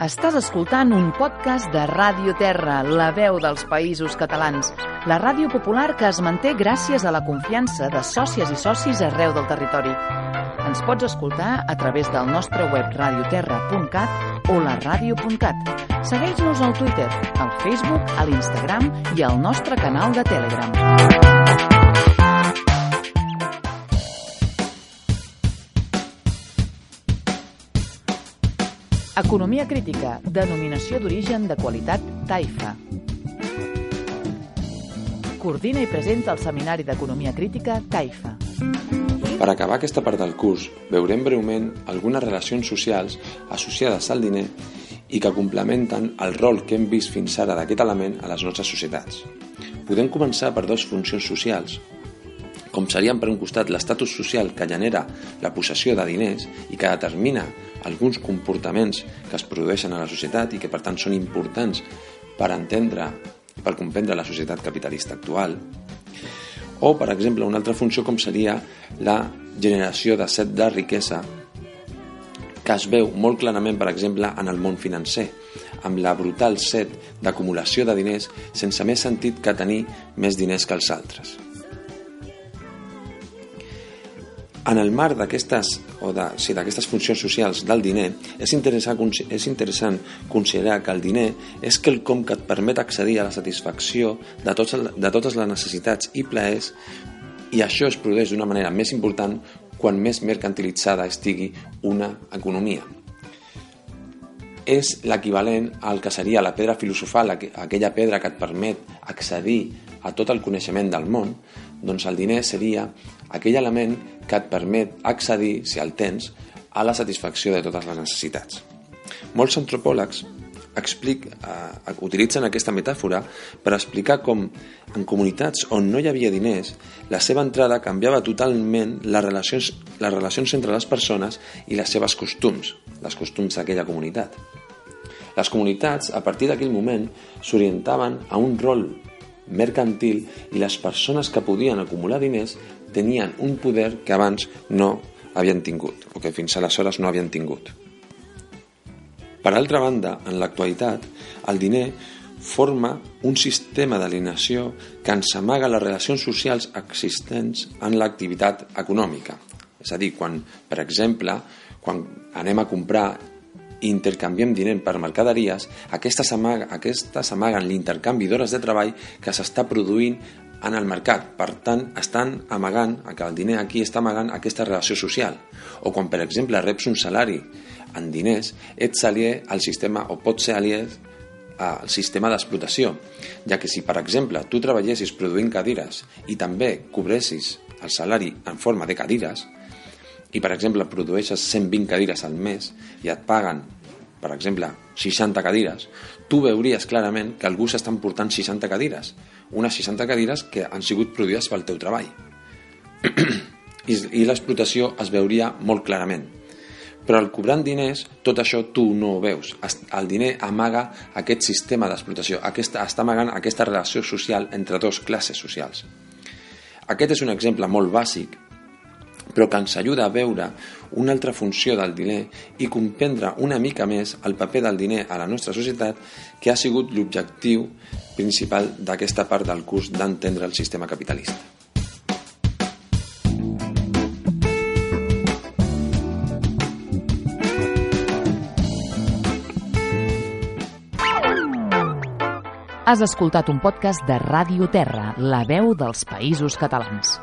Estàs escoltant un podcast de Ràdio Terra, la veu dels països catalans. La ràdio popular que es manté gràcies a la confiança de sòcies i socis arreu del territori. Ens pots escoltar a través del nostre web radioterra.cat o la ràdio.cat. Segueix-nos al Twitter, al Facebook, a l'Instagram i al nostre canal de Telegram. Economia crítica, denominació d'origen de qualitat TAIFA. Coordina i presenta el Seminari d'Economia Crítica TAIFA. Per acabar aquesta part del curs, veurem breument algunes relacions socials associades al diner i que complementen el rol que hem vist fins ara d'aquest element a les nostres societats. Podem començar per dues funcions socials, com serien per un costat l'estatus social que genera la possessió de diners i que determina alguns comportaments que es produeixen a la societat i que per tant són importants per entendre, per comprendre la societat capitalista actual, o, per exemple, una altra funció com seria la generació de set de riquesa que es veu molt clarament, per exemple, en el món financer, amb la brutal set d'acumulació de diners sense més sentit que tenir més diners que els altres. En el marc d'aquestes o de, sí, d'aquestes funcions socials del diner, és interessant, és interessant considerar que el diner és quelcom que et permet accedir a la satisfacció de, tots, de totes les necessitats i plaers i això es produeix d'una manera més important quan més mercantilitzada estigui una economia. És l'equivalent al que seria la pedra filosofal, aquella pedra que et permet accedir a tot el coneixement del món, doncs el diner seria aquell element que et permet accedir, si el tens, a la satisfacció de totes les necessitats. Molts antropòlegs explic, eh, utilitzen aquesta metàfora per explicar com en comunitats on no hi havia diners, la seva entrada canviava totalment les relacions, les relacions entre les persones i les seves costums, les costums d'aquella comunitat. Les comunitats, a partir d'aquell moment, s'orientaven a un rol mercantil i les persones que podien acumular diners tenien un poder que abans no havien tingut, o que fins aleshores no havien tingut. Per altra banda, en l'actualitat, el diner forma un sistema d'alienació que ens amaga les relacions socials existents en l'activitat econòmica. És a dir, quan, per exemple, quan anem a comprar i intercanviem diner per mercaderies, aquestes, amag aquestes amaguen l'intercanvi d'hores de treball que s'està produint en el mercat. Per tant, estan amagant, que el diner aquí està amagant aquesta relació social. O quan, per exemple, reps un salari en diners, ets aliè al sistema, o pots ser aliè al sistema d'explotació, ja que si, per exemple, tu treballessis produint cadires i també cobressis el salari en forma de cadires, i, per exemple, produeixes 120 cadires al mes i et paguen, per exemple, 60 cadires, tu veuries clarament que algú s'està emportant 60 cadires, unes 60 cadires que han sigut produïdes pel teu treball. I, i l'explotació es veuria molt clarament. Però al cobrant diners, tot això tu no ho veus. El diner amaga aquest sistema d'explotació, aquesta, està amagant aquesta relació social entre dues classes socials. Aquest és un exemple molt bàsic però que ens ajuda a veure una altra funció del diner i comprendre una mica més el paper del diner a la nostra societat que ha sigut l'objectiu principal d'aquesta part del curs d'entendre el sistema capitalista. Has escoltat un podcast de Ràdio Terra, la veu dels països catalans.